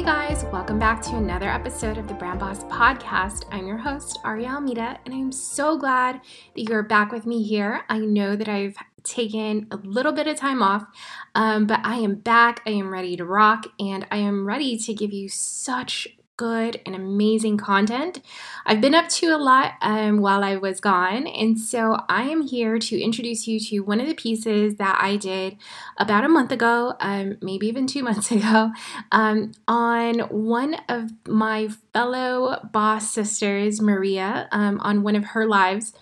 Hey guys, welcome back to another episode of the Brand Boss Podcast. I'm your host, Aria Almeida, and I'm so glad that you're back with me here. I know that I've taken a little bit of time off, um, but I am back. I am ready to rock, and I am ready to give you such good and amazing content. I've been up to a lot um, while I was gone, and so I am here to introduce you to one of the pieces that I did about a month ago, um, maybe even two months ago, um, on one of my fellow boss sisters, Maria, um, on one of her lives.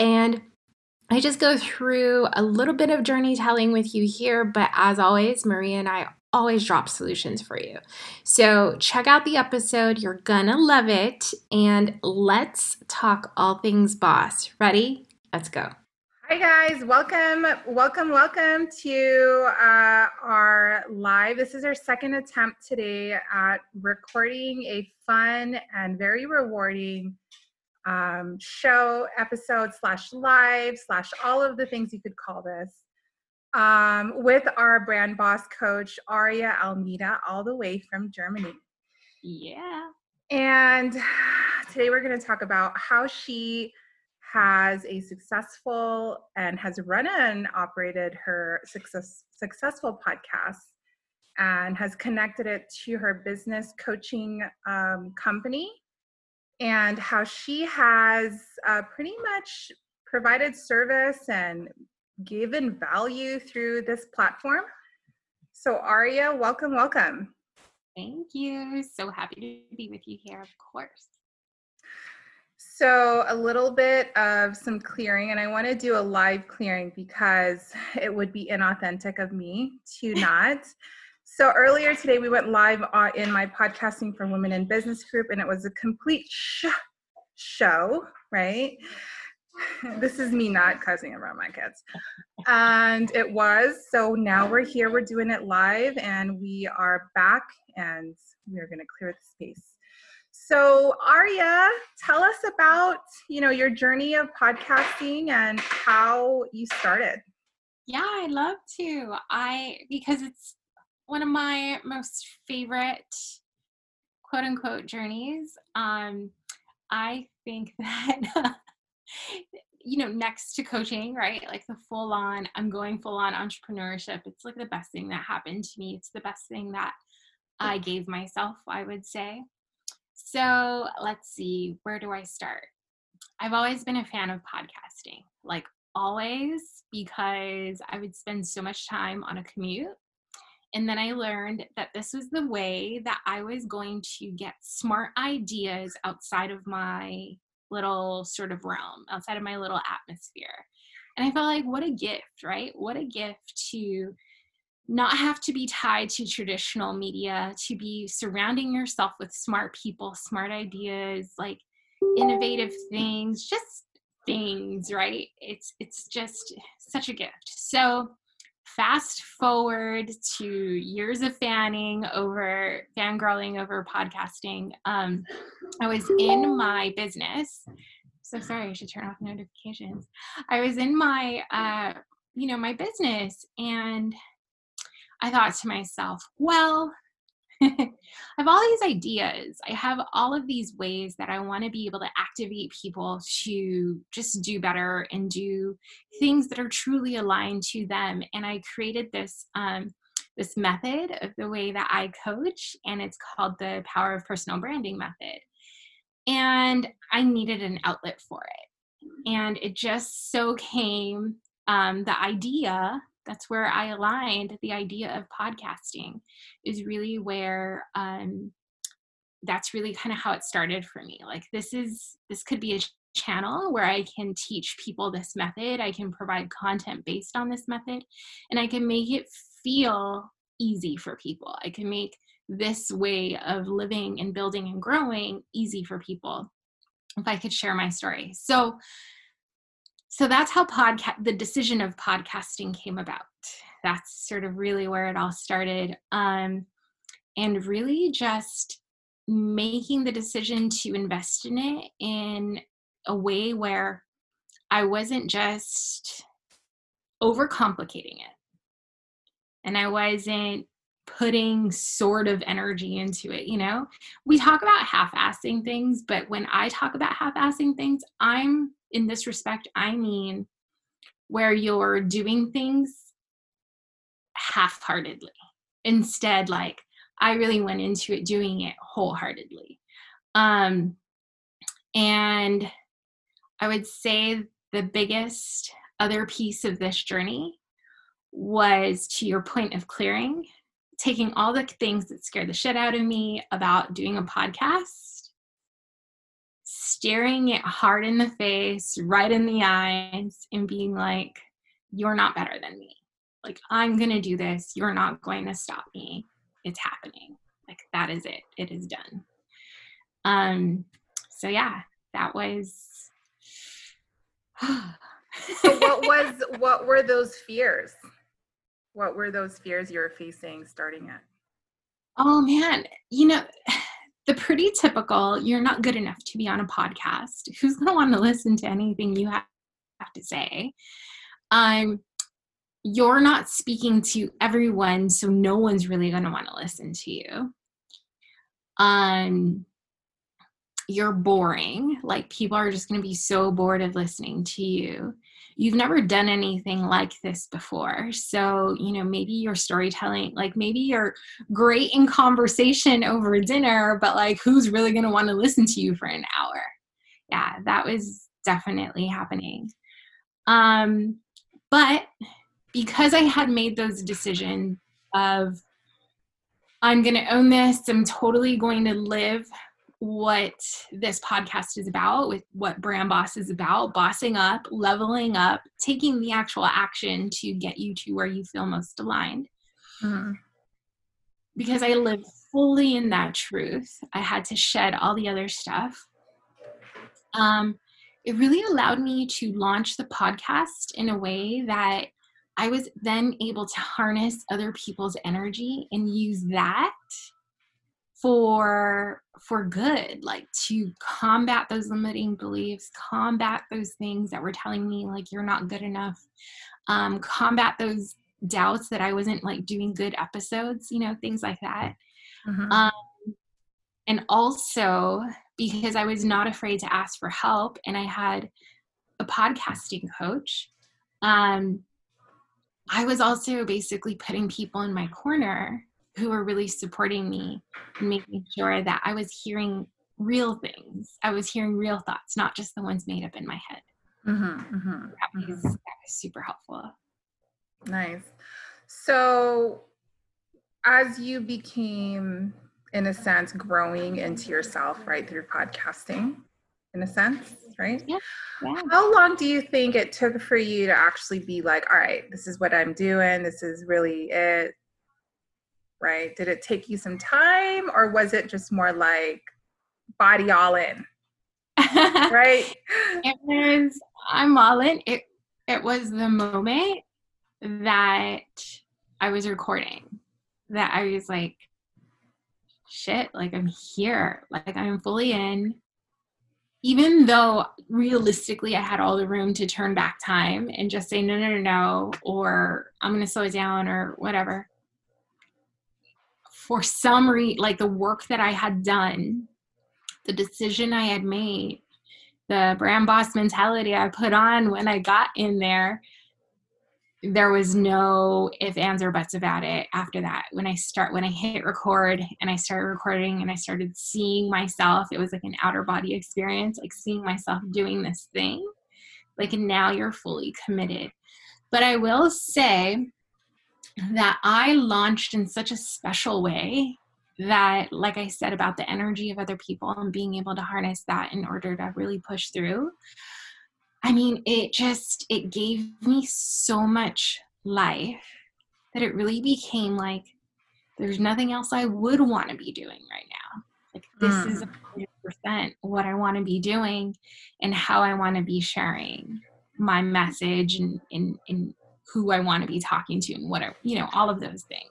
And I just go through a little bit of journey telling with you here, but as always, Maria and I always drop solutions for you. So check out the episode. You're gonna love it. And let's talk all things boss. Ready? Let's go. Hi, guys. Welcome, welcome, welcome to uh, our live. This is our second attempt today at recording a fun and very rewarding um, show, episode, slash live, slash all of the things you could call this um, with our brand boss coach, Aria Almeida, all the way from Germany. Yeah. And today we're going to talk about how she has a successful and has run and operated her success, successful podcast and has connected it to her business coaching um, company and how she has uh, pretty much provided service and given value through this platform. So, Aria, welcome, welcome. Thank you. So happy to be with you here, of course. So, a little bit of some clearing, and I want to do a live clearing because it would be inauthentic of me to not. so, earlier today, we went live in my Podcasting for Women in Business group, and it was a complete sh- show, right? this is me not cussing around my kids. And it was. So now we're here, we're doing it live, and we are back and we're going to clear the space. So, Aria, tell us about, you know, your journey of podcasting and how you started. Yeah, I'd love to. I because it's one of my most favorite quote unquote journeys. Um I think that you know, next to coaching, right? Like the full on, I'm going full on entrepreneurship. It's like the best thing that happened to me. It's the best thing that I gave myself, I would say. So mm-hmm. let's see, where do I start? I've always been a fan of podcasting, like always, because I would spend so much time on a commute. And then I learned that this was the way that I was going to get smart ideas outside of my little sort of realm, outside of my little atmosphere. And I felt like, what a gift, right? What a gift to not have to be tied to traditional media, to be surrounding yourself with smart people, smart ideas, like innovative things, just things, right? It's it's just such a gift. So fast forward to years of fanning over fangirling over podcasting um, i was in my business. So sorry i should turn off notifications. I was in my uh, you know my business and i thought to myself well I have all these ideas. I have all of these ways that I want to be able to activate people to just do better and do things that are truly aligned to them. And I created this um, this method of the way that I coach, and it's called the Power of Personal Branding Method. And I needed an outlet for it. and it just so came um, the idea that's where I aligned the idea of podcasting is really where um, that's really kind of how it started for me. Like this is this could be a channel where I can teach people this method. I can provide content based on this method, and I can make it feel easy for people. I can make this way of living and building and growing easy for people if I could share my story. So so that's how podcast the decision of podcasting came about. That's sort of really where it all started. Um and really just making the decision to invest in it in a way where I wasn't just overcomplicating it. And I wasn't putting sort of energy into it, you know? We talk about half assing things, but when I talk about half assing things, I'm in this respect, I mean where you're doing things half heartedly. Instead, like, I really went into it doing it wholeheartedly. Um, and I would say the biggest other piece of this journey was to your point of clearing, taking all the things that scared the shit out of me about doing a podcast, staring it hard in the face, right in the eyes, and being like, You're not better than me. Like, I'm going to do this. You're not going to stop me. It's happening. Like that is it. It is done. Um so yeah that was so what was what were those fears? What were those fears you were facing starting it oh man. You know the pretty typical you're not good enough to be on a podcast. Who's going to want to listen to anything you have, to say? Um you're not speaking to everyone so no one's really going to want to listen to you. Um you're boring. Like people are just going to be so bored of listening to you you've never done anything like this before. So you know maybe your storytelling like maybe you're great in conversation over dinner but like who's really going to want to listen to you for an hour? Yeah that was definitely happening. Um but because I had made those decisions of I'm going to own this, I'm totally going to live what this podcast is about, with what Brand Boss is about, bossing up, leveling up, taking the actual action to get you to where you feel most aligned. Mm-hmm. Because I live fully in that truth, I had to shed all the other stuff. Um, it really allowed me to launch the podcast in a way that I was then able to harness other people's energy and use that for for good like to combat those limiting beliefs combat those things that were telling me like you're not good enough um, combat those doubts that i wasn't like doing good episodes you know things like that mm-hmm. um, and also because i was not afraid to ask for help and i had a podcasting coach um, I was also basically putting people in my corner who were really supporting me and making sure that I was hearing real things. I was hearing real thoughts, not just the ones made up in my head. Mm-hmm, mm-hmm, that, was, mm-hmm. that was super helpful. Nice. So, as you became, in a sense, growing into yourself, right, through podcasting, in a sense, right? Yeah. yeah. How long do you think it took for you to actually be like, all right, this is what I'm doing, this is really it? Right? Did it take you some time or was it just more like body all in? right? It was I'm all in. It it was the moment that I was recording that I was like, shit, like I'm here. Like I'm fully in even though realistically I had all the room to turn back time and just say, no, no, no, no, or I'm going to slow it down or whatever, for some reason, like the work that I had done, the decision I had made, the brand boss mentality I put on when I got in there, there was no if ands or buts about it after that when i start when i hit record and i started recording and i started seeing myself it was like an outer body experience like seeing myself doing this thing like now you're fully committed. But I will say that I launched in such a special way that, like I said about the energy of other people and being able to harness that in order to really push through. I mean, it just it gave me so much life that it really became like there's nothing else I would want to be doing right now. Like this mm. is 100% what I want to be doing and how I want to be sharing my message and in in who I want to be talking to and what are, you know, all of those things.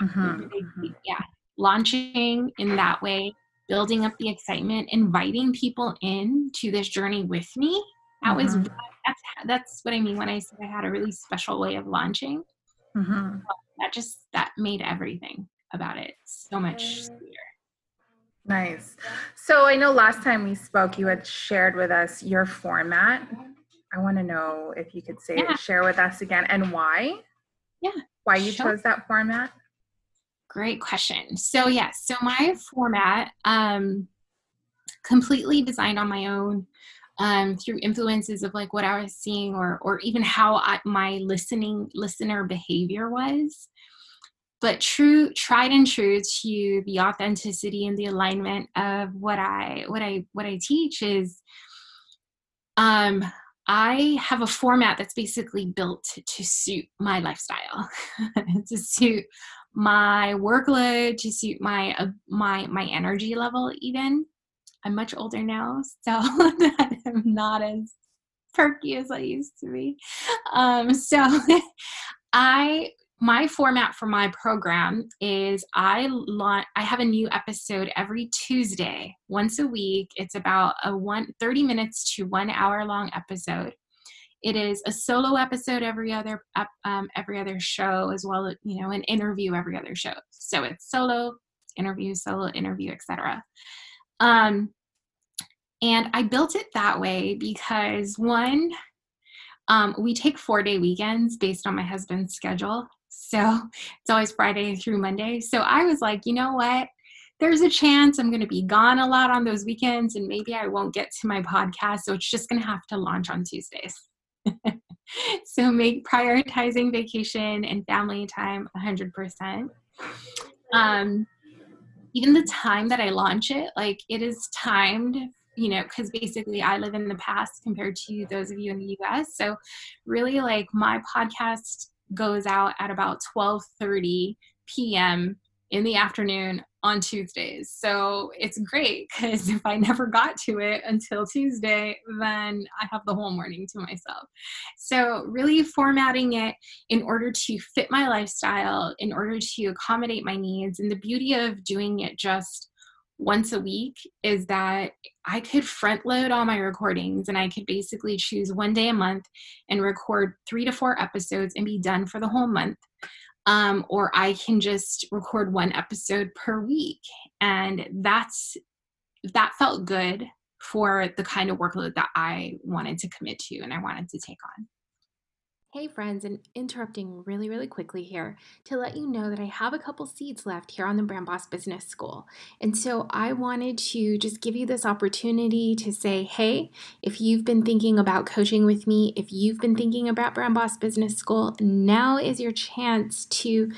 Mm-hmm. Yeah, launching in that way, building up the excitement, inviting people in to this journey with me. That mm-hmm. was that's that's what I mean when I said I had a really special way of launching. Mm-hmm. That just that made everything about it so much sweeter. Nice. So I know last time we spoke, you had shared with us your format. I want to know if you could say yeah. share with us again and why. Yeah. Why you sure. chose that format? Great question. So yes, yeah, so my format um completely designed on my own um, through influences of like what I was seeing or or even how I, my listening listener behavior was. But true, tried and true to the authenticity and the alignment of what I what I what I teach is um I have a format that's basically built to suit my lifestyle, to suit my workload, to suit my uh, my my energy level even. I'm much older now, so I'm not as perky as I used to be. Um, so I my format for my program is I launch I have a new episode every Tuesday, once a week. It's about a one 30 minutes to 1 hour long episode. It is a solo episode every other um, every other show as well as you know an interview every other show. So it's solo interview, solo interview, etc. Um, and I built it that way because one, um, we take four day weekends based on my husband's schedule. So it's always Friday through Monday. So I was like, you know what? There's a chance I'm going to be gone a lot on those weekends and maybe I won't get to my podcast. So it's just going to have to launch on Tuesdays. so make prioritizing vacation and family time 100%. Um, even the time that I launch it, like it is timed you know because basically i live in the past compared to those of you in the us so really like my podcast goes out at about 12:30 p.m. in the afternoon on Tuesdays. So it's great because if I never got to it until Tuesday, then I have the whole morning to myself. So, really formatting it in order to fit my lifestyle, in order to accommodate my needs. And the beauty of doing it just once a week is that I could front load all my recordings and I could basically choose one day a month and record three to four episodes and be done for the whole month. Um, or I can just record one episode per week. And that's that felt good for the kind of workload that I wanted to commit to and I wanted to take on. Hey friends, and interrupting really, really quickly here to let you know that I have a couple seats left here on the Brand Boss Business School. And so I wanted to just give you this opportunity to say, hey, if you've been thinking about coaching with me, if you've been thinking about Brand Boss Business School, now is your chance to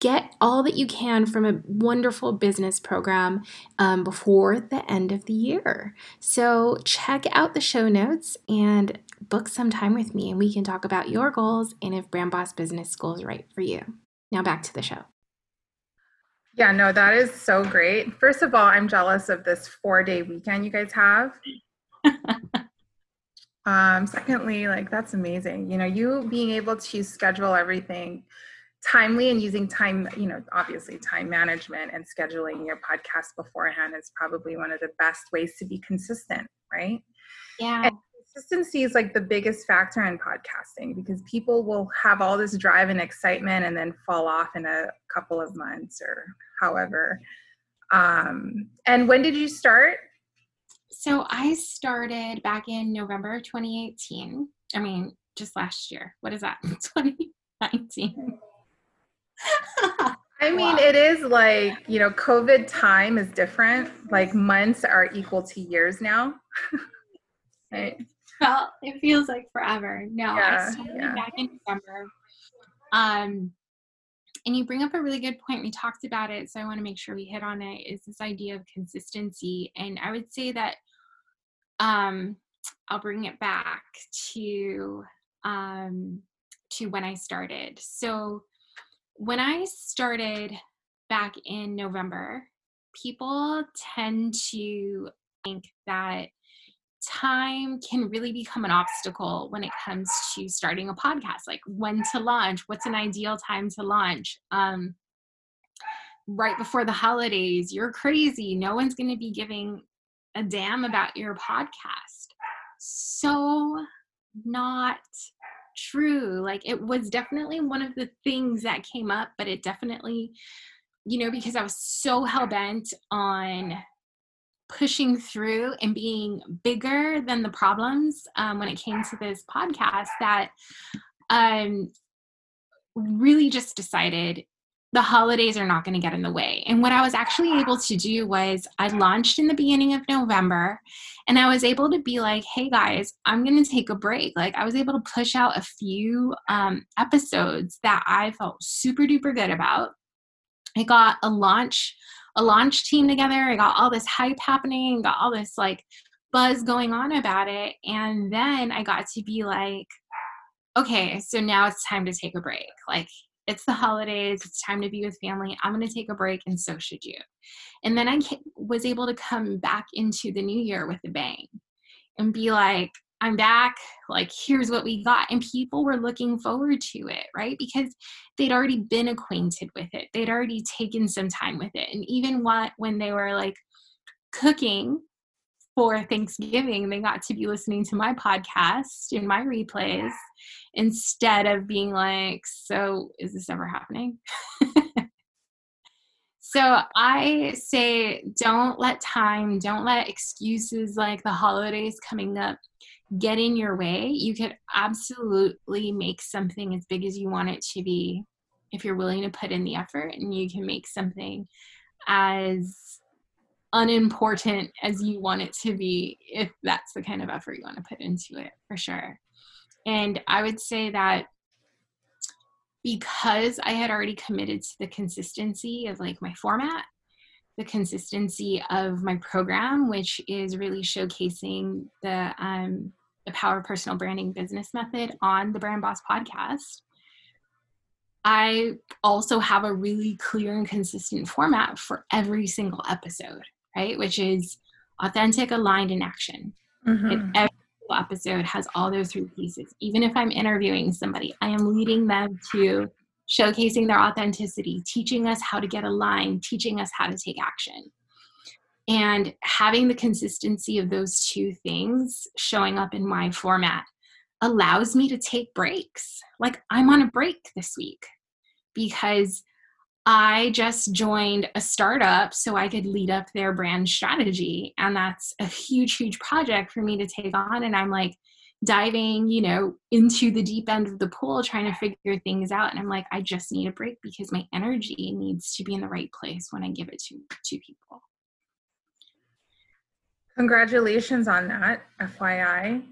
get all that you can from a wonderful business program um, before the end of the year. So, check out the show notes and book some time with me, and we can talk about your goals and if Brand Boss Business School is right for you. Now, back to the show. Yeah, no, that is so great. First of all, I'm jealous of this four day weekend you guys have. um, secondly, like that's amazing. You know, you being able to schedule everything timely and using time, you know, obviously time management and scheduling your podcast beforehand is probably one of the best ways to be consistent, right? Yeah. And consistency is like the biggest factor in podcasting because people will have all this drive and excitement and then fall off in a couple of months or however. Um, and when did you start? So I started back in November 2018. I mean, just last year. What is that? 2019. I mean, wow. it is like, you know, COVID time is different. Like months are equal to years now. Right. Well, it feels like forever. No, Yeah, I started yeah. back in December. Um, and you bring up a really good point. We talked about it, so I want to make sure we hit on it. Is this idea of consistency? And I would say that um, I'll bring it back to um, to when I started. So when I started back in November, people tend to think that time can really become an obstacle when it comes to starting a podcast like when to launch what's an ideal time to launch um, right before the holidays you're crazy no one's going to be giving a damn about your podcast. So not true like it was definitely one of the things that came up but it definitely you know because i was so hell-bent on pushing through and being bigger than the problems um, when it came to this podcast that um, really just decided the holidays are not going to get in the way. And what I was actually able to do was I launched in the beginning of November and I was able to be like, hey guys, I'm going to take a break. Like I was able to push out a few um, episodes that I felt super duper good about. I got a launch a launch team together. I got all this hype happening, got all this like buzz going on about it. And then I got to be like, okay, so now it's time to take a break. Like, it's the holidays, it's time to be with family. I'm going to take a break, and so should you. And then I was able to come back into the new year with a bang and be like, I'm back. Like, here's what we got. And people were looking forward to it, right? Because they'd already been acquainted with it. They'd already taken some time with it. And even what when they were like cooking for Thanksgiving, they got to be listening to my podcast and my replays instead of being like, So, is this ever happening? so, I say, don't let time, don't let excuses like the holidays coming up get in your way, you could absolutely make something as big as you want it to be if you're willing to put in the effort, and you can make something as unimportant as you want it to be if that's the kind of effort you want to put into it for sure. And I would say that because I had already committed to the consistency of like my format, the consistency of my program, which is really showcasing the um, the Power of Personal Branding Business Method on the Brand Boss podcast. I also have a really clear and consistent format for every single episode, right? Which is authentic, aligned, and action. Mm-hmm. And every single episode has all those three pieces. Even if I'm interviewing somebody, I am leading them to showcasing their authenticity, teaching us how to get aligned, teaching us how to take action. And having the consistency of those two things showing up in my format allows me to take breaks. Like I'm on a break this week because I just joined a startup so I could lead up their brand strategy. And that's a huge, huge project for me to take on. And I'm like diving, you know, into the deep end of the pool trying to figure things out. And I'm like, I just need a break because my energy needs to be in the right place when I give it to, to people. Congratulations on that, FYI.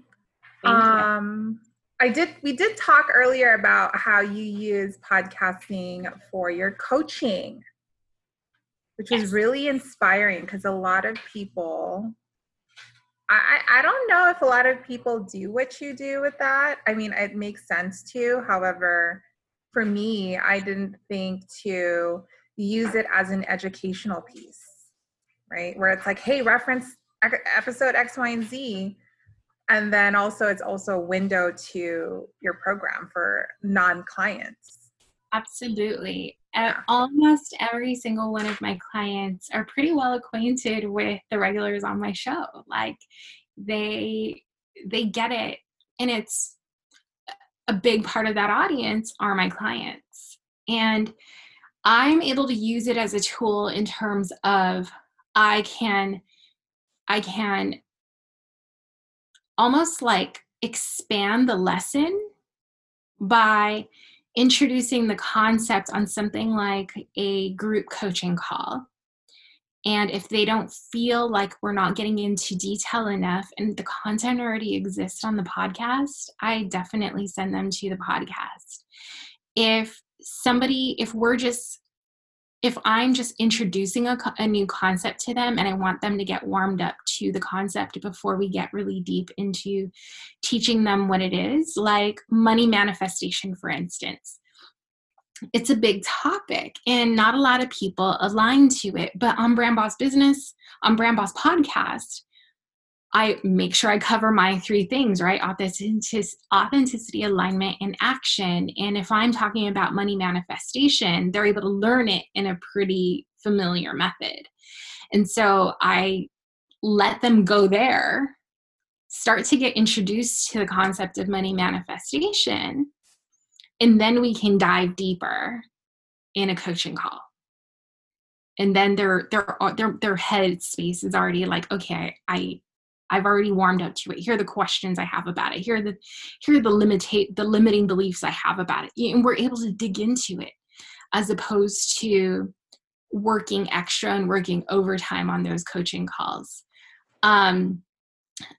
Thank you. um, I did. We did talk earlier about how you use podcasting for your coaching, which Yes. was really inspiring because a lot of people. I, I don't know if a lot of people do what you do with that. I mean, it makes sense to. However, for me, I didn't think to use it as an educational piece, right? Where it's like, hey, reference episode X, Y, and Z. And then also, it's also a window to your program for non clients. Absolutely. Uh, Yeah. Almost every single one of my clients are pretty well acquainted with the regulars on my show. Like they they get it and it's a big part of that audience are my clients. And I'm able to use it as a tool in terms of I can I can almost like expand the lesson by introducing the concept on something like a group coaching call And if they don't feel like we're not getting into detail enough and the content already exists on the podcast, I definitely send them to the podcast. If somebody, if we're just, if I'm just introducing a, a new concept to them and I want them to get warmed up to the concept before we get really deep into teaching them what it is, like money manifestation, for instance it's a big topic and not a lot of people align to it. But on Brand Boss Business, on Brand Boss Podcast, I make sure I cover my three things, right? Authenticity, alignment, and action. And if I'm talking about money manifestation, they're able to learn it in a pretty familiar method. And so I let them go there, start to get introduced to the concept of money manifestation and then we can dive deeper in a coaching call and then their their their their head space is already like okay i i've already warmed up to it. Here are the questions i have about it. Here are the here are the limitate the limiting beliefs i have about it. And we're able to dig into it as opposed to working extra and working overtime on those coaching calls. Um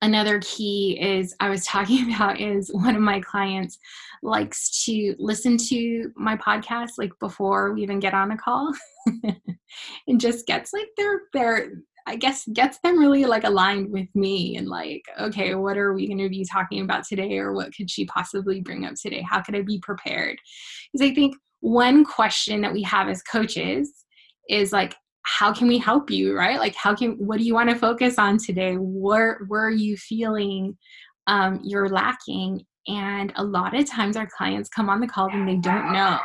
another key is i was talking about is one of my clients likes to listen to my podcast like before we even get on a call and just gets like their their I guess gets them really like aligned with me and like, okay, what are we going to be talking about today or what could she possibly bring up today? How could I be prepared? Because I think one question that we have as coaches is like, how can we help you, right? Like, how can, what do you want to focus on today? Where, where are you feeling um, you're lacking? And a lot of times our clients come on the call and they don't know.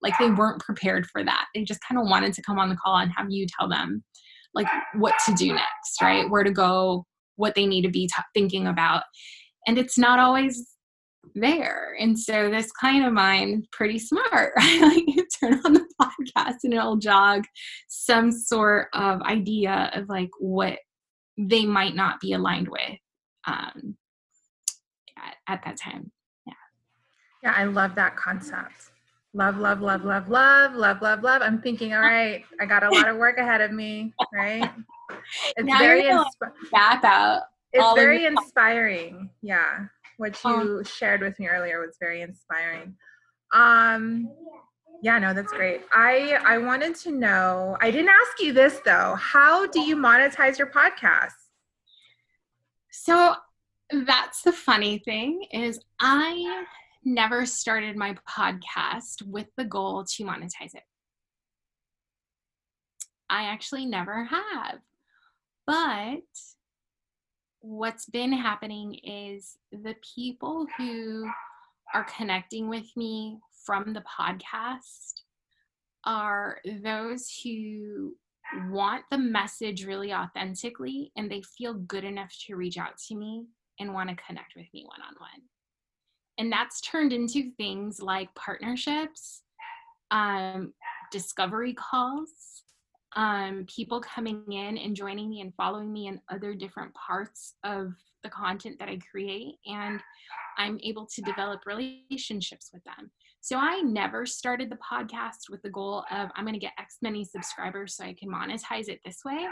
Like they weren't prepared for that. They just kind of wanted to come on the call and have you tell them like what to do next, right? Where to go, what they need to be t- thinking about. And it's not always there. And so this client of mine, pretty smart, right? like you turn on the podcast and it'll jog some sort of idea of like what they might not be aligned with. Um, at, at that time. Yeah. Yeah, I love that concept. Love, love, love, love, love, love, love, love. I'm thinking, all right, I got a lot of work ahead of me, right? It's now very insp- like out. It's very inspiring. Yeah. What you um, shared with me earlier was very inspiring. Um yeah, no, that's great. I I wanted to know, I didn't ask you this though. How do you monetize your podcast? So that's the funny thing is I never started my podcast with the goal to monetize it. I actually never have. But what's been happening is the people who are connecting with me from the podcast are those who want the message really authentically and they feel good enough to reach out to me and want to connect with me one on one. And that's turned into things like partnerships, um, discovery calls, um, people coming in and joining me and following me in other different parts of the content that I create. And I'm able to develop relationships with them. So I never started the podcast with the goal of I'm going to get X many subscribers so I can monetize it this way.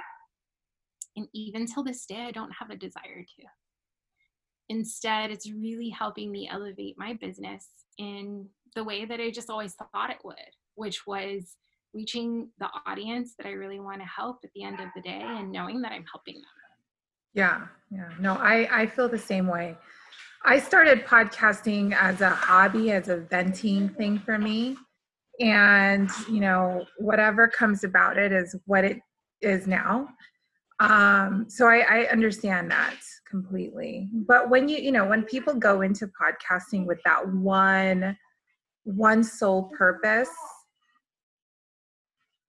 And even till this day, I don't have a desire to. Instead, it's really helping me elevate my business in the way that I just always thought it would, which was reaching the audience that I really want to help at the end of the day and knowing that I'm helping them. Yeah, yeah. No, I, I feel the same way. I started podcasting as a hobby, as a venting thing for me. And, you know, whatever comes about it is what it is now. Um, so I, I understand that completely. But when you you know when people go into podcasting with that one one sole purpose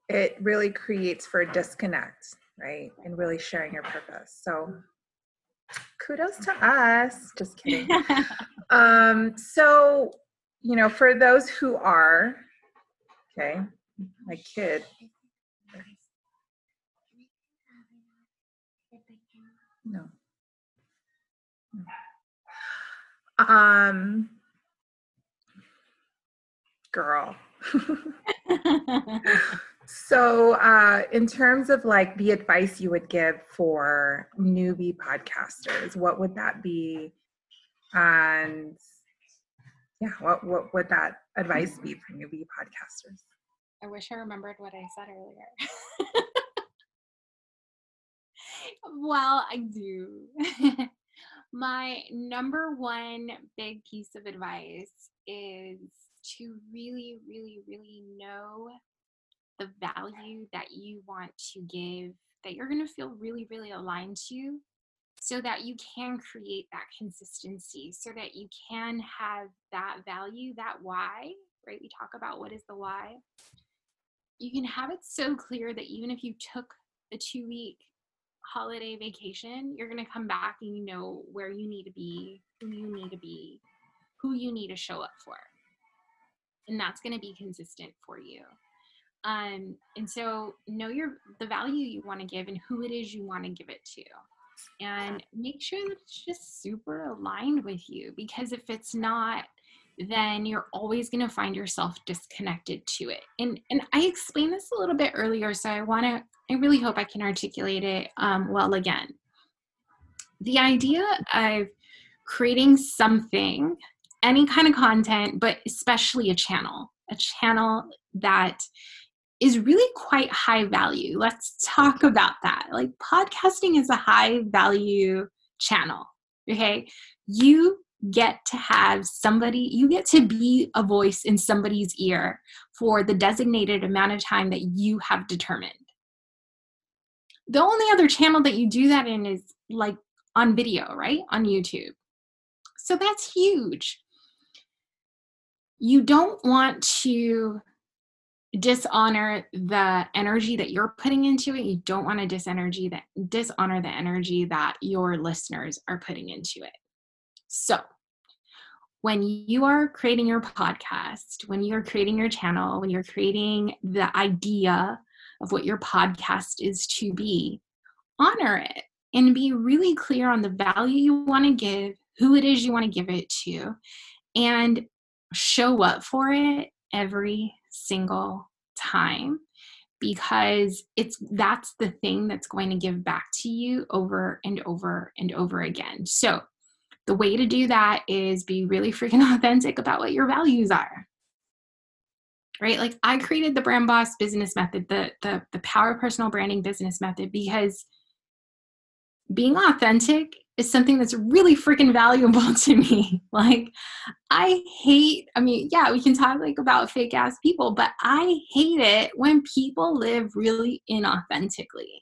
it really creates for a disconnect right and really sharing your purpose. So kudos to us. Just kidding. Um so you know for those who are okay my kid no um, girl. So, uh, in terms of like the advice you would give for newbie podcasters, what would that be? And yeah, what what would that advice be for newbie podcasters? I wish I remembered what I said earlier. well, I do. My number one big piece of advice is to really, really, really know the value that you want to give, that you're going to feel really, really aligned to, so that you can create that consistency, so that you can have that value, that why, right? We talk about what is the why. You can have it so clear that even if you took a two week holiday vacation, you're going to come back and you know where you need to be, who you need to be, who you need to show up for. And that's going to be consistent for you. Um, and so know your the value you want to give and who it is you want to give it to. And make sure that it's just super aligned with you because if it's not, then you're always going to find yourself disconnected to it. And and I explained this a little bit earlier, so I want to I really hope I can articulate it um, well again. The idea of creating something, any kind of content, but especially a channel, a channel that is really quite high value. Let's talk about that. Like podcasting is a high value channel. Okay. You get to have somebody, you get to be a voice in somebody's ear for the designated amount of time that you have determined. The only other channel that you do that in is like on video, right? On YouTube. So that's huge. You don't want to dishonor the energy that you're putting into it. You don't want to disenergy that dishonor the energy that your listeners are putting into it. So, when you are creating your podcast, when you're creating your channel, when you're creating the idea of what your podcast is to be, honor it and be really clear on the value you want to give, who it is you want to give it to, and show up for it every single time because it's that's the thing that's going to give back to you over and over and over again. So, the way to do that is be really freaking authentic about what your values are. Right? Like I created the brand boss business method, the the the power personal branding business method because being authentic is something that's really freaking valuable to me. Like, I hate, I mean, yeah, we can talk like about fake ass people, but I hate it when people live really inauthentically.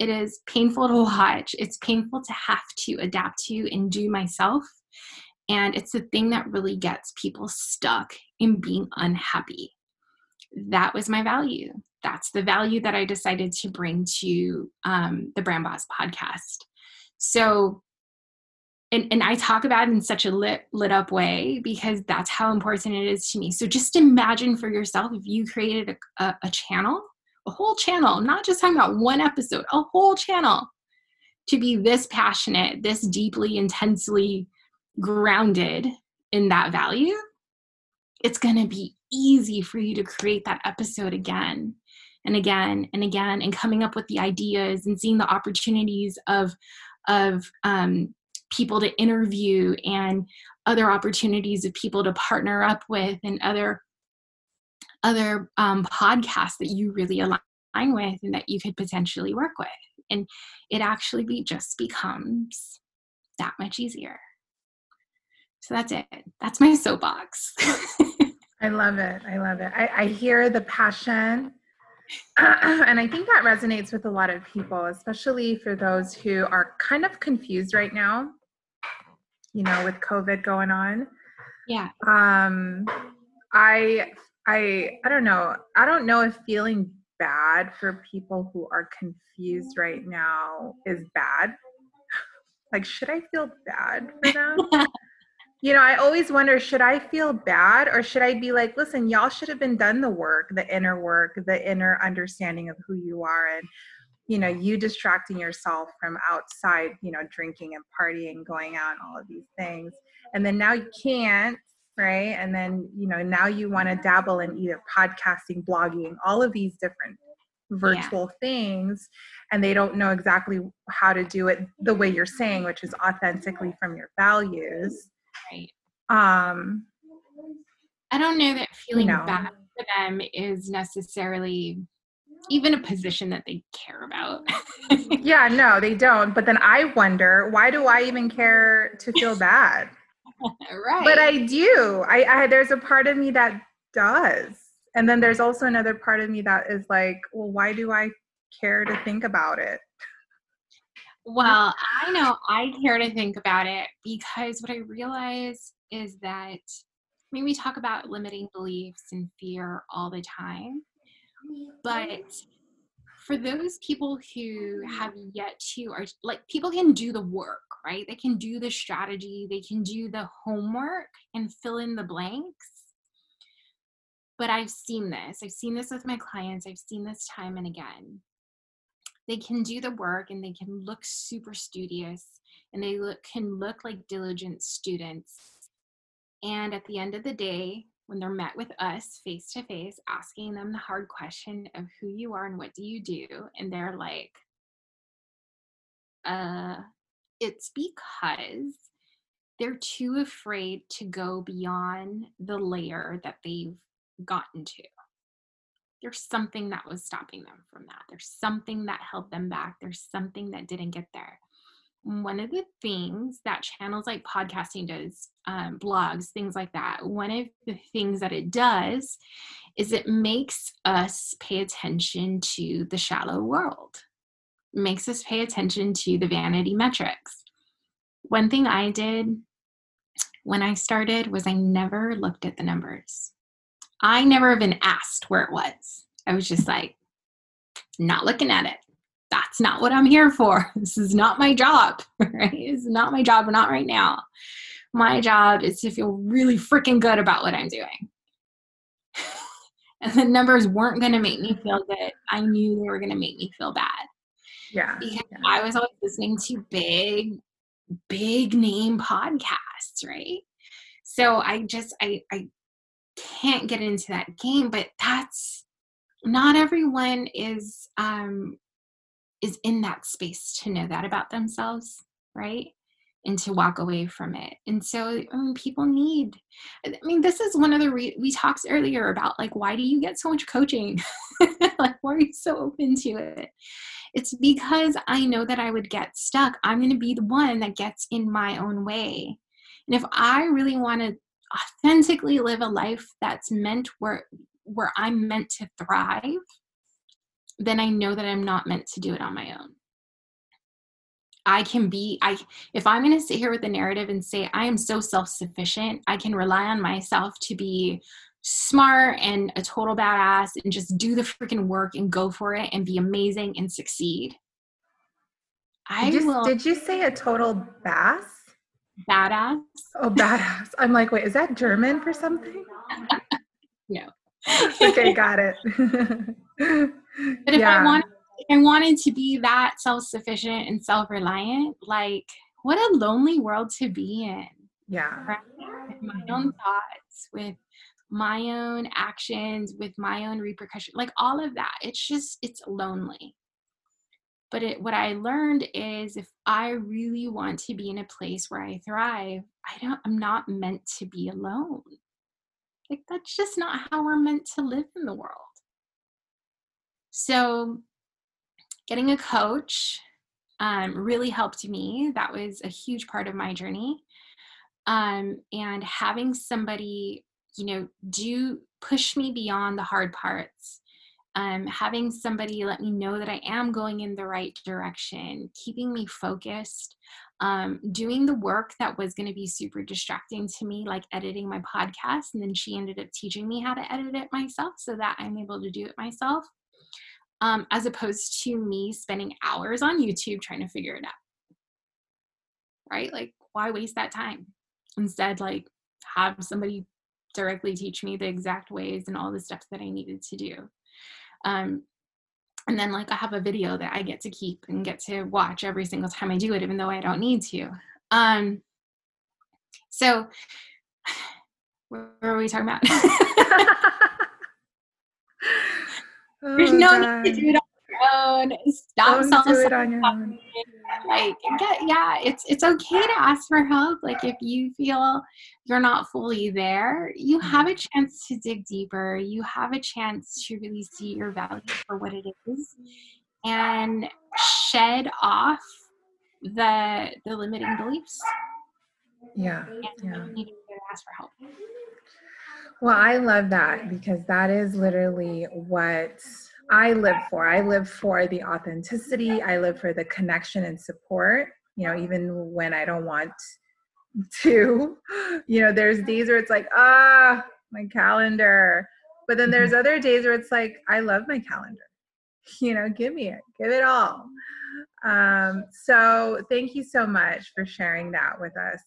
It is painful to watch. It's painful to have to adapt to and do myself. And it's the thing that really gets people stuck in being unhappy. That was my value. That's the value that I decided to bring to um, the Brand Boss podcast. So and, and I talk about it in such a lit, lit up way because that's how important it is to me. So just imagine for yourself if you created a, a, a channel, a whole channel, not just talking about one episode, a whole channel to be this passionate, this deeply, intensely grounded in that value, it's going to be easy for you to create that episode again and again and again and coming up with the ideas and seeing the opportunities of of um, people to interview and other opportunities of people to partner up with and other other um, podcasts that you really align with and that you could potentially work with. And it actually be just becomes that much easier. So that's it. That's my soapbox. I love it. I love it. I, I hear the passion. And I think that resonates with a lot of people, especially for those who are kind of confused right now you know, with COVID going on. Yeah. Um, I, I, I don't know. I don't know if feeling bad for people who are confused right now is bad. like, should I feel bad for them? you know, I always wonder should I feel bad or should I be like, listen, y'all should have been done the work, the inner work, the inner understanding of who you are and you know you distracting yourself from outside you know drinking and partying going out and all of these things and then now you can't right? And then, you know, now you want to dabble in either podcasting, blogging, all of these different virtual yeah. things and they don't know exactly how to do it the way you're saying which is authentically from your values. Right. Um i don't know that feeling you know, bad for them is necessarily even a position that they care about. Yeah no they don't. But then i wonder why do i even care to feel bad right. But i do. I, I there's a part of me that does. And then there's also another part of me that is like well why do i care to think about it? Well i know i care to think about it because what i realize is that I mean, we talk about limiting beliefs and fear all the time mm-hmm. but for those people who have yet to are like people can do the work right they can do the strategy they can do the homework and fill in the blanks but I've seen this. I've seen this with my clients. I've seen this time and again. They can do the work and they can look super studious and they look can look like diligent students. And at the end of the day, when they're met with us face to face, asking them the hard question of who you are and what do you do, and they're like, uh, it's because they're too afraid to go beyond the layer that they've gotten to. There's something that was stopping them from that. There's something that held them back. There's something that didn't get there. One of the things that channels like podcasting does, um, blogs, things like that, one of the things that it does is it makes us pay attention to the shallow world, makes us pay attention to the vanity metrics. One thing I did when I started was I never looked at the numbers. I never even asked where it was. I was just like, not looking at it. That's not what I'm here for. This is not my job, right? It's not my job, not right now. My job is to feel really freaking good about what I'm doing. and the numbers weren't going to make me feel good. I knew they were going to make me feel bad. Yeah. Because yeah. I was always listening to big, big name podcasts, right? So I just, I, I can't get into that game but that's not everyone is um is in that space to know that about themselves right? And to walk away from it. And so I mean, people need i mean this is one of the re- we talked earlier about like why do you get so much coaching? Like why are you so open to it? It's because i know that i would get stuck. I'm going to be the one that gets in my own way. And if i really want to authentically live a life that's meant where where I'm meant to thrive, then I know that I'm not meant to do it on my own. I can be I if I'm going to sit here with the narrative and say I am so self-sufficient, I can rely on myself to be smart and a total badass and just do the freaking work and go for it and be amazing and succeed. I did you, will Did you say a total bass? badass. Oh, badass. I'm like, wait, is that German for something? no. okay, got it. But if yeah. I wanted, if I wanted to be that self-sufficient and self-reliant, like what a lonely world to be in. Yeah. Right? With my own thoughts, with my own actions, with my own repercussions, like all of that. It's just, it's lonely. But it, what I learned is if I really want to be in a place where I thrive, I don't, I'm not meant to be alone. Like that's just not how we're meant to live in the world. So, getting a coach um, really helped me. That was a huge part of my journey. Um, and having somebody, you know, do push me beyond the hard parts um, having somebody let me know that I am going in the right direction, keeping me focused, um, doing the work that was going to be super distracting to me, like editing my podcast. And then she ended up teaching me how to edit it myself so that I'm able to do it myself, um, as opposed to me spending hours on YouTube trying to figure it out. Right? Like, why waste that time? Instead, like, have somebody directly teach me the exact ways and all the steps that I needed to do. Um, and then like I have a video that I get to keep and get to watch every single time I do it, even though I don't need to. Um, so What are we talking about? Oh, There's no God. need to do it on your own. Stop Don't do selling it on your own. like get, yeah it's it's okay to ask for help like if you feel you're not fully there you mm-hmm. have a chance to dig deeper you have a chance to really see your value for what it is and shed off the the limiting beliefs Yeah. and Yeah. you need to ask for help Well, I love that because that is literally what I live for. I live for the authenticity. I live for the connection and support, you know, even when I don't want to. You know, there's days where it's like, ah, my calendar. But then there's other days where it's like, I love my calendar. You know, give me it, give it all. Um, so thank you so much for sharing that with us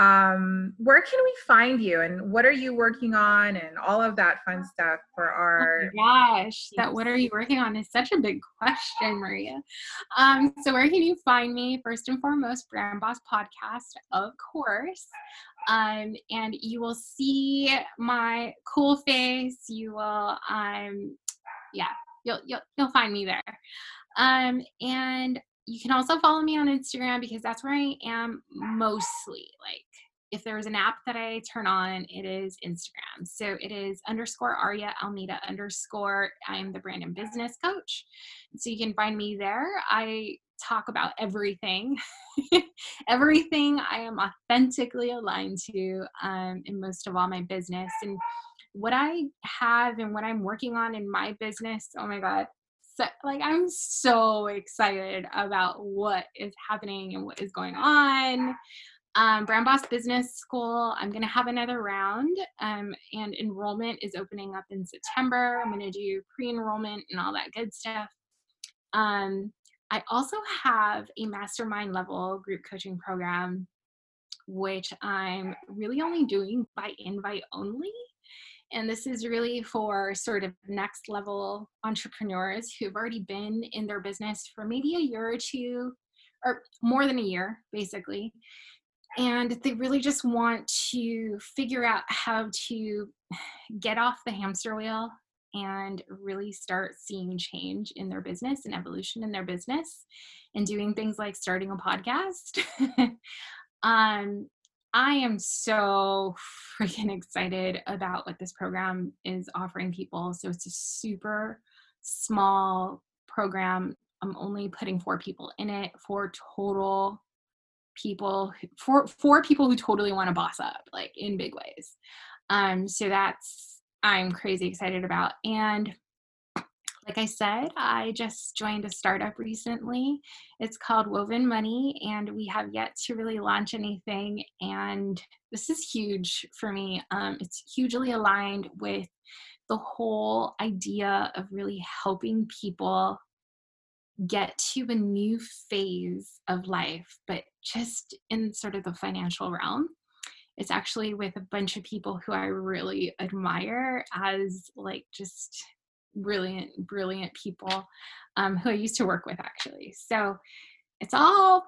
um where can we find you and what are you working on and all of that fun stuff for our Oh my gosh, that what are you working on is such a big question, Maria. Um, so where can you find me? First and foremost, Brand Boss Podcast, of course. Um, and you will see my cool face. You will, um, yeah, you'll you'll you'll find me there. Um, and you can also follow me on Instagram because that's where I am mostly. Like, if there's an app that I turn on, it is Instagram. So it is underscore Aria Almeida underscore. I'm the brand and business coach. So you can find me there. I talk about everything, everything I am authentically aligned to um, in most of all my business. And what I have and what I'm working on in my business, oh my God, so, like I'm so excited about what is happening and what is going on. Um, Brand Boss Business School, I'm going to have another round, um, and enrollment is opening up in September. I'm going to do pre enrollment and all that good stuff. Um, I also have a mastermind level group coaching program, which I'm really only doing by invite only. And this is really for sort of next level entrepreneurs who've already been in their business for maybe a year or two, or more than a year, basically. And they really just want to figure out how to get off the hamster wheel and really start seeing change in their business and evolution in their business and doing things like starting a podcast. um, I am so freaking excited about what this program is offering people. So it's a super small program. I'm only putting four people in it for total people for for people who totally want to boss up like in big ways. Um so that's I'm crazy excited about and like I said, I just joined a startup recently. It's called Woven Money, and we have yet to really launch anything. And this is huge for me. Um, it's hugely aligned with the whole idea of really helping people get to a new phase of life, but just in sort of the financial realm. It's actually with a bunch of people who I really admire as like just brilliant, brilliant people um, who I used to work with actually. So it's all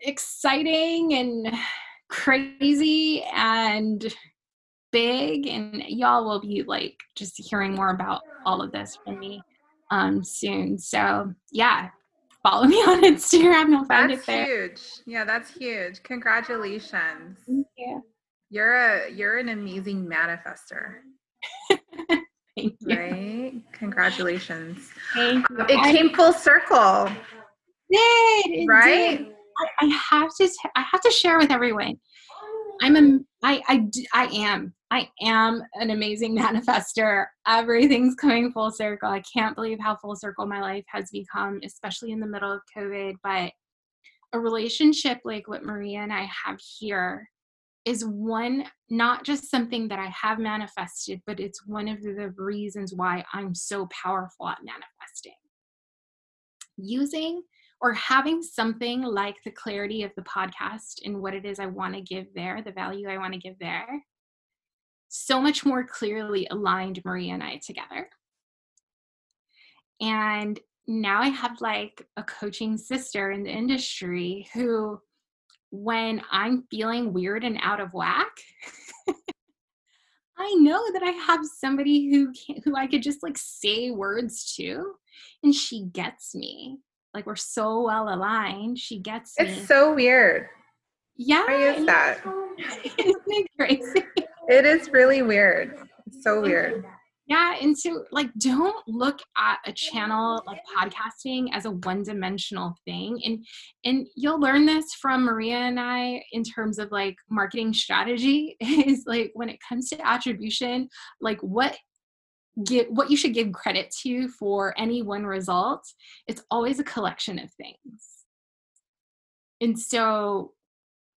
exciting and crazy and big, and y'all will be like just hearing more about all of this from me um, soon. So yeah, follow me on Instagram. You'll find That's it there. huge. Yeah, that's huge. Congratulations. Thank you. You're a you're an amazing manifester, Thank you. right? Congratulations. Thank you. It I came full circle, did, it right? did. I, I have to t- I have to share with everyone. I'm a I I I am I am an amazing manifester. Everything's coming full circle. I can't believe how full circle my life has become, especially in the middle of COVID. But a relationship like what Maria and I have here is one not just something that I have manifested, but it's one of the reasons why I'm so powerful at manifesting. Using or having something like the clarity of the podcast and what it is I want to give there, the value I want to give there, so much more clearly aligned Maria and I together. And now I have like a coaching sister in the industry who, when I'm feeling weird and out of whack, I know that I have somebody who can, who I could just like say words to, and she gets me. Like we're so well aligned. She gets me. It's so weird. Yeah. Why is that? Isn't it crazy? It is really weird. It's so weird. Yeah, and so like don't look at a channel like podcasting as a one-dimensional thing. And and you'll learn this from Maria and I in terms of like marketing strategy is like when it comes to attribution, like what get what you should give credit to for any one result, it's always a collection of things. And so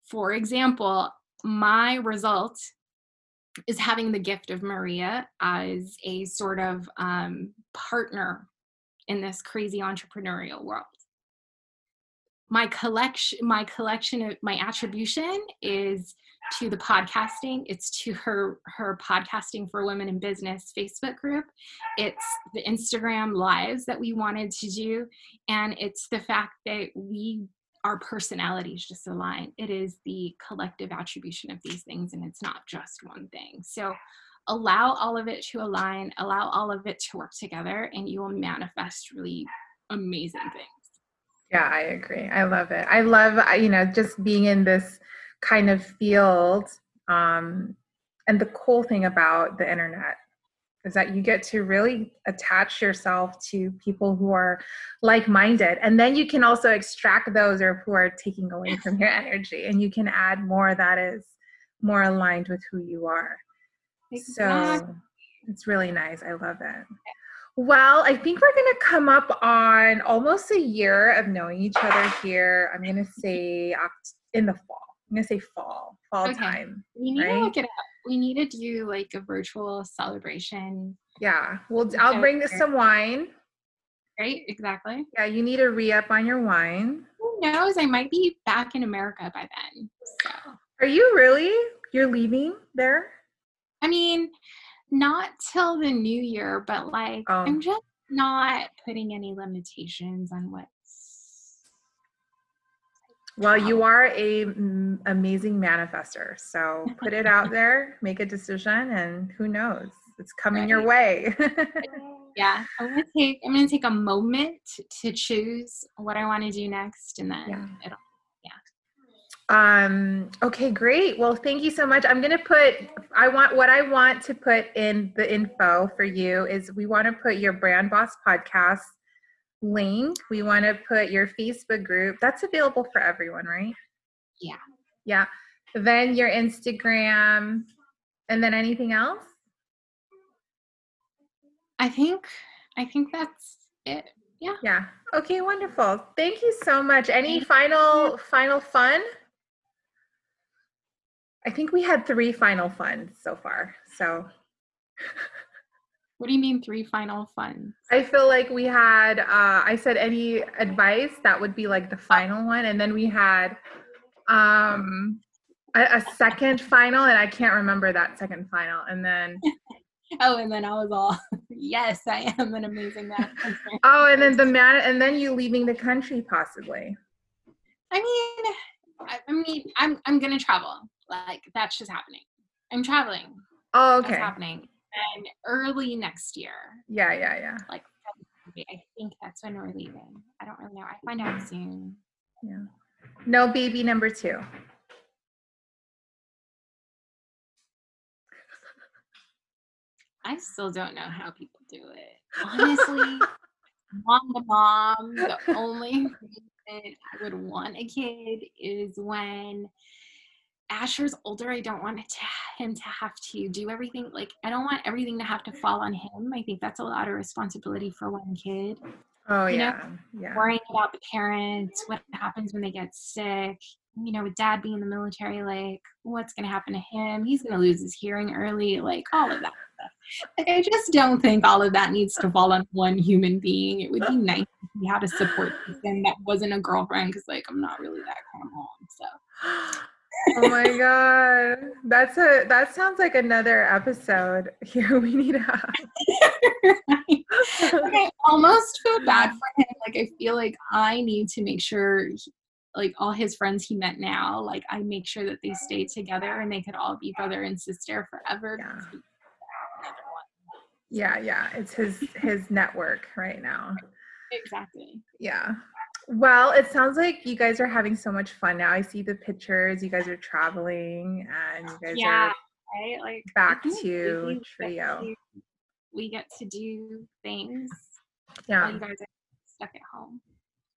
for example, my result is having the gift of Maria as a sort of um, partner in this crazy entrepreneurial world. My collection, my collection of my attribution is to the podcasting. It's to her her podcasting for women in business Facebook group. It's the Instagram lives that we wanted to do, and it's the fact that we our personalities just align. It is the collective attribution of these things, and it's not just one thing. So allow all of it to align, allow all of it to work together, and you will manifest really amazing things. Yeah, I agree. I love it. I love, you know, just being in this kind of field. Um, and the cool thing about the internet is that you get to really attach yourself to people who are like-minded and then you can also extract those or who are taking away from your energy and you can add more that is more aligned with who you are. Exactly. so it's really nice. I love it. Well i think we're going to come up on almost a year of knowing each other here. I'm going to say in the fall. I'm going to say fall fall okay. time we need right? to look it up we need to do like a virtual celebration. Yeah. Well, I'll bring some wine. Right, exactly. Yeah, you need a re up on your wine. Who knows? I might be back in America by then. So. Are you really? You're leaving there? I mean, not till the new year, but like, oh. I'm just not putting any limitations on what well, you are a m- amazing manifester. So put it out there, make a decision, and who knows? It's coming right. your way. yeah, I'm gonna take I'm gonna take a moment to choose what I want to do next, and then yeah. it'll yeah. Um. Okay. Great. Well, thank you so much. I'm gonna put. I want what I want to put in the info for you is we want to put your brand boss podcast link. We want to put your Facebook group. That's available for everyone, right? Yeah. Yeah. Then your Instagram, and then anything else? I think I think that's it. Yeah. Yeah. Okay, wonderful. Thank you so much. Any final final fun? I think we had three final fun so far. So What do you mean three final funds? I feel like we had, uh, I said any advice, that would be like the final one. And then we had um, a, a second final, and I can't remember that second final. And then. oh, and then I was all, yes, I am an amazing man. oh, and then the man, and then you leaving the country possibly. I mean, I, I mean, I'm I'm gonna travel. Like that's just happening. I'm traveling. Oh, okay. That's happening and early next year. Yeah, yeah, yeah. Like I think that's when we're leaving. I don't really know. I find out soon. Yeah. No baby number two. I still don't know how people do it. Honestly, mom to mom, the only reason I would want a kid is when Asher's older. I don't want to, him to have to do everything. Like, I don't want everything to have to fall on him. I think that's a lot of responsibility for one kid. Oh, you yeah. Know, yeah. Worrying about the parents, what happens when they get sick. You know, with dad being in the military, like, what's going to happen to him? He's going to lose his hearing early, like, all of that stuff. Like, I just don't think all of that needs to fall on one human being. It would be nice if he had a support system that wasn't a girlfriend, because, like, I'm not really that kind of mom. So. oh my god that's a that sounds like another episode here we need to have like, i almost feel bad for him like i feel like i need to make sure he, like all his friends he met now like i make sure that they stay together and they could all be brother and sister forever yeah. Yeah, yeah. It's his his network right now. Exactly. Yeah. Well, it sounds like you guys are having so much fun now. I see the pictures. You guys are traveling and you guys Yeah. are Right? Like back to? We get trio. to- We get to do things while Yeah. you guys are stuck at home.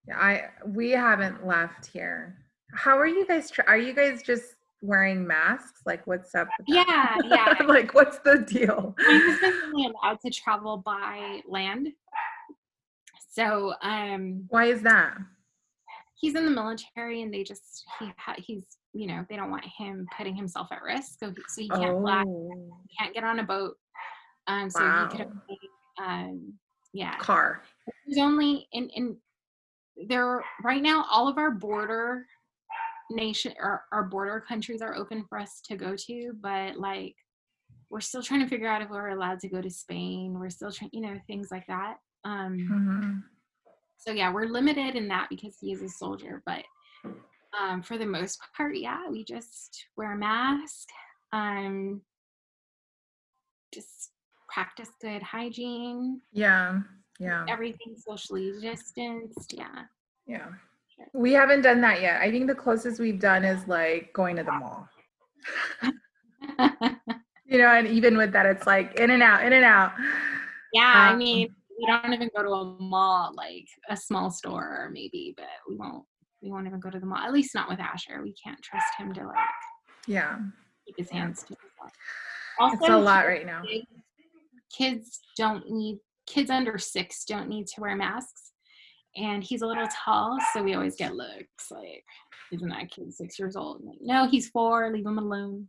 Yeah, I we haven't left here. How are you guys? Tra- are you guys just wearing masks? Like, what's up? Yeah, yeah. like, what's the deal? My husband's only allowed to travel by land. So um Why is that? he's in the military and they just he ha- he's you know they don't want him putting himself at risk so he, so he can't fly Oh, he can't get on a boat um so wow. he could only, um yeah Car. he's only in in there right now all of our border nation or our border countries are open for us to go to but like we're still trying to figure out if we're allowed to go to spain we're still trying you know things like that um Mhm. so yeah we're limited in that because he is a soldier but um, for the most part yeah we just wear a mask um, just practice good hygiene Yeah. Yeah. everything socially distanced yeah Yeah. We haven't done that yet. I think the closest we've done is like going to the mall. You know, and even with that, it's like in and out, in and out. yeah i Um, mean we don't even go to a mall like a small store maybe but we won't we won't even go to the mall at least not with asher we can't trust him to like Yeah. keep his hands to himself also It's a lot right now. kids- kids don't need kids under six don't need to wear masks and he's a little tall so we always get looks like isn't that kid six years old like, no he's four leave him alone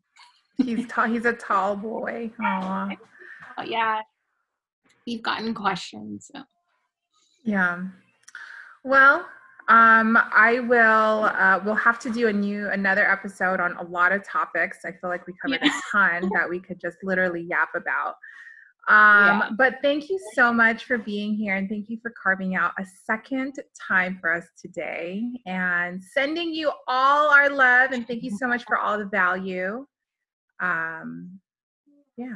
He's tall. He's a tall boy. Aw. but yeah we've gotten questions so Yeah. Well, um, I will. Uh, we'll have to do a new another episode on a lot of topics. I feel like we covered Yeah. a ton that we could just literally yap about. Um, Yeah. But thank you so much for being here, and thank you for carving out a second time for us today, and sending you all our love. And thank you so much for all the value. Um, yeah.